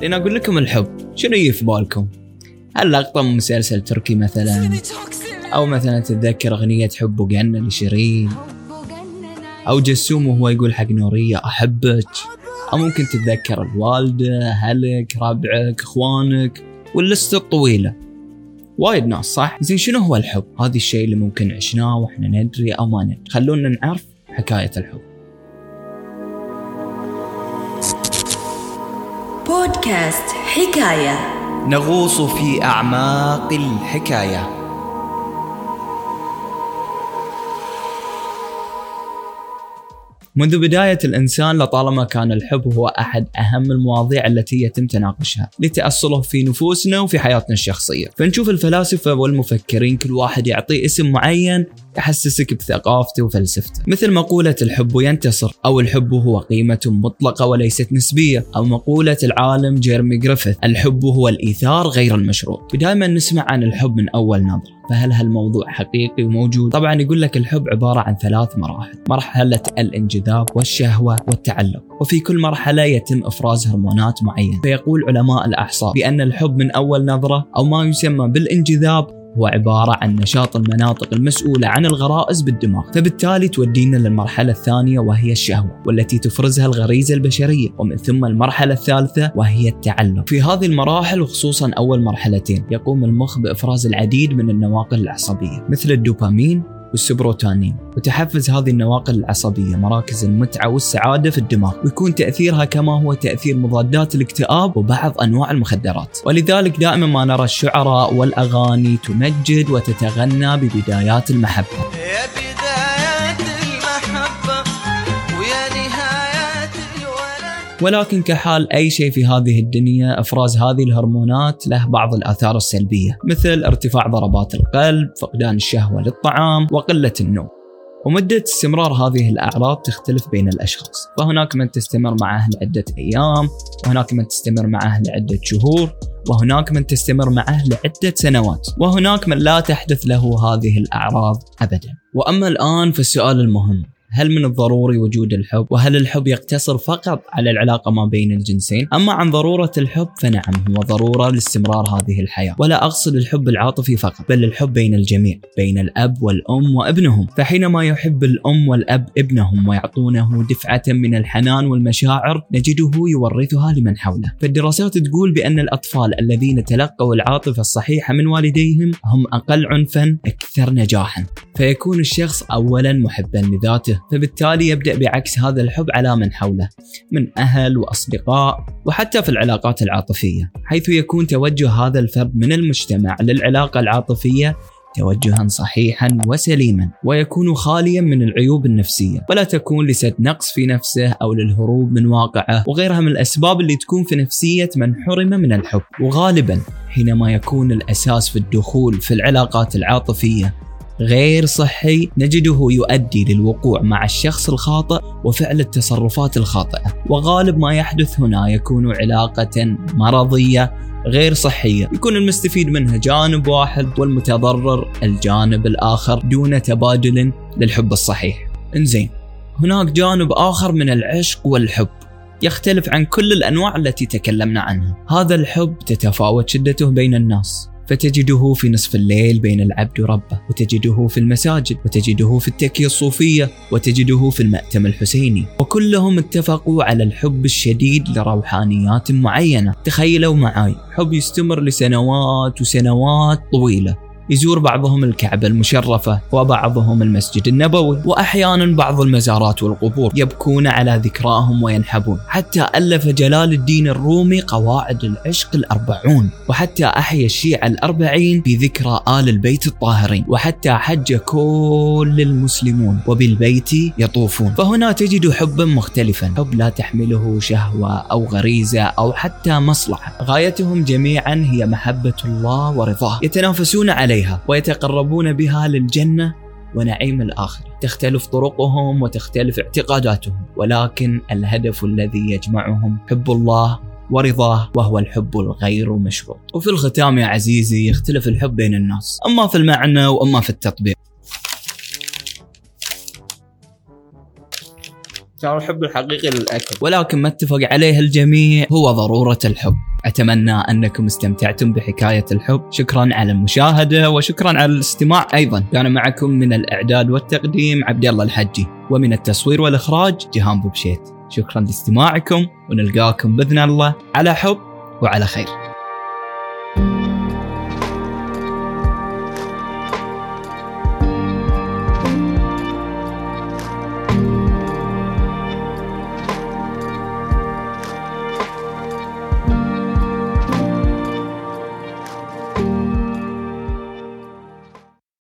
لين أقول لكم الحب شنو يجي في بالكم؟ هل لقطة من مسلسل تركي مثلا؟ أو مثلا تتذكر أغنية حب وجنة لشيرين أو جسوم وهو يقول حق نورية أحبك أو ممكن تتذكر الوالدة اهلك ربعك إخوانك واللستة الطويلة وايد ناس صح؟ زين شنو هو الحب؟ هذا الشيء اللي ممكن عشناه وإحنا ندري أو ما ندري، خلونا نعرف حكاية الحب. بودكاست حكاية نغوص في أعماق الحكاية. منذ بداية الإنسان لطالما كان الحب هو أحد أهم المواضيع التي يتم تناقشها لتأصله في نفوسنا وفي حياتنا الشخصية. فنشوف الفلاسفة والمفكرين كل واحد يعطي اسم معين يحسسك بثقافته وفلسفته. مثل مقولة الحب ينتصر أو الحب هو قيمة مطلقة وليست نسبية أو مقولة العالم جيرمي جريفيث الحب هو الإيثار غير المشروط ودائما نسمع عن الحب من أول نظرة. فهل هالموضوع حقيقي وموجود؟ طبعا يقول لك الحب عبارة عن ثلاث مراحل. مرحلة الانجذاب والشهوة والتعلق. وفي كل مرحلة يتم إفراز هرمونات معينة. فيقول علماء الأعصاب بأن الحب من أول نظرة أو ما يسمى بالانجذاب هو عبارة عن نشاط المناطق المسؤولة عن الغرائز بالدماغ. فبالتالي تودينا للمرحلة الثانية وهي الشهوة والتي تفرزها الغريزة البشرية. ومن ثم المرحلة الثالثة وهي التعلق في هذه المراحل وخصوصا أول مرحلتين يقوم المخ بإفراز العديد من النواقل العصبية مثل الدوبامين والسيروتونين وتحفز هذه النواقل العصبية مراكز المتعة والسعادة في الدماغ. ويكون تأثيرها كما هو تأثير مضادات الاكتئاب وبعض أنواع المخدرات. ولذلك دائما ما نرى الشعراء والأغاني تمجد وتتغنى ببدايات المحبة. ولكن كحال أي شيء في هذه الدنيا إفراز هذه الهرمونات له بعض الآثار السلبية مثل ارتفاع ضربات القلب فقدان الشهوة للطعام وقلة النوم. ومدة استمرار هذه الأعراض تختلف بين الأشخاص. فهناك من تستمر معه لعدة أيام وهناك من تستمر معه لعدة شهور وهناك من تستمر معه لعدة سنوات. وهناك من لا تحدث له هذه الأعراض أبدا. وأما الآن فالسؤال المهم هل من الضروري وجود الحب؟ وهل الحب يقتصر فقط على العلاقة ما بين الجنسين؟ أما عن ضرورة الحب فنعم هو ضرورة لاستمرار هذه الحياة ولا أقصد الحب العاطفي فقط بل الحب بين الجميع بين الأب والأم وابنهم فحينما يحب الأم والأب ابنهم ويعطونه دفعة من الحنان والمشاعر نجده يورثها لمن حوله فالدراسات تقول بأن الأطفال الذين تلقوا العاطفة الصحيحة من والديهم هم أقل عنفا أكثر نجاحا فيكون الشخص أولا محبا لذاته فبالتالي يبدأ بعكس هذا الحب على من حوله من أهل وأصدقاء وحتى في العلاقات العاطفية حيث يكون توجه هذا الفرد من المجتمع للعلاقة العاطفية توجها صحيحا وسليما ويكون خاليا من العيوب النفسية. ولا تكون لسد نقص في نفسه أو للهروب من واقعه وغيرها من الأسباب اللي تكون في نفسية من حرم من الحب. وغالبا حينما يكون الأساس في الدخول في العلاقات العاطفية غير صحي نجده يؤدي للوقوع مع الشخص الخاطئ وفعل التصرفات الخاطئة. وغالب ما يحدث هنا يكون علاقة مرضية غير صحية. يكون المستفيد منها جانب واحد والمتضرر الجانب الآخر دون تبادل للحب الصحيح. انزين هناك جانب آخر من العشق والحب. يختلف عن كل الأنواع التي تكلمنا عنها. هذا الحب تتفاوت شدته بين الناس. فتجده في نصف الليل بين العبد وربه وتجده في المساجد وتجده في التكية الصوفية وتجده في المأتم الحسيني. وكلهم اتفقوا على الحب الشديد لروحانيات معينة. تخيلوا معاي حب يستمر لسنوات وسنوات طويلة. يزور بعضهم الكعبة المشرفة وبعضهم المسجد النبوي. وأحيانا بعض المزارات والقبور يبكون على ذكراهم وينحبون. حتى ألف جلال الدين الرومي قواعد العشق الأربعون. وحتى أحيا الشيعة الأربعين بذكرى آل البيت الطاهرين. وحتى حج كل المسلمون وبالبيت يطوفون. فهنا تجد حبا مختلفا. حب لا تحمله شهوة أو غريزة أو حتى مصلحة. غايتهم جميعا هي محبة الله ورضاه. يتنافسون عليه عليها ويتقربون بها للجنة ونعيم الآخرة تختلف طرقهم وتختلف اعتقاداتهم ولكن الهدف الذي يجمعهم حب الله ورضاه وهو الحب الغير مشروط. وفي الختام يا عزيزي يختلف الحب بين الناس أما في المعنى وأما في التطبيق. كان الحب الحقيقي للأكل. ولكن ما اتفق عليه الجميع هو ضرورة الحب. أتمنى أنكم استمتعتم بحكاية الحب. شكرا على المشاهدة وشكرا على الاستماع. أيضا كان معكم من الإعداد والتقديم عبد الله الحجي ومن التصوير والإخراج جهان بوبشيت. شكرا لاستماعكم ونلقاكم بإذن الله على حب وعلى خير.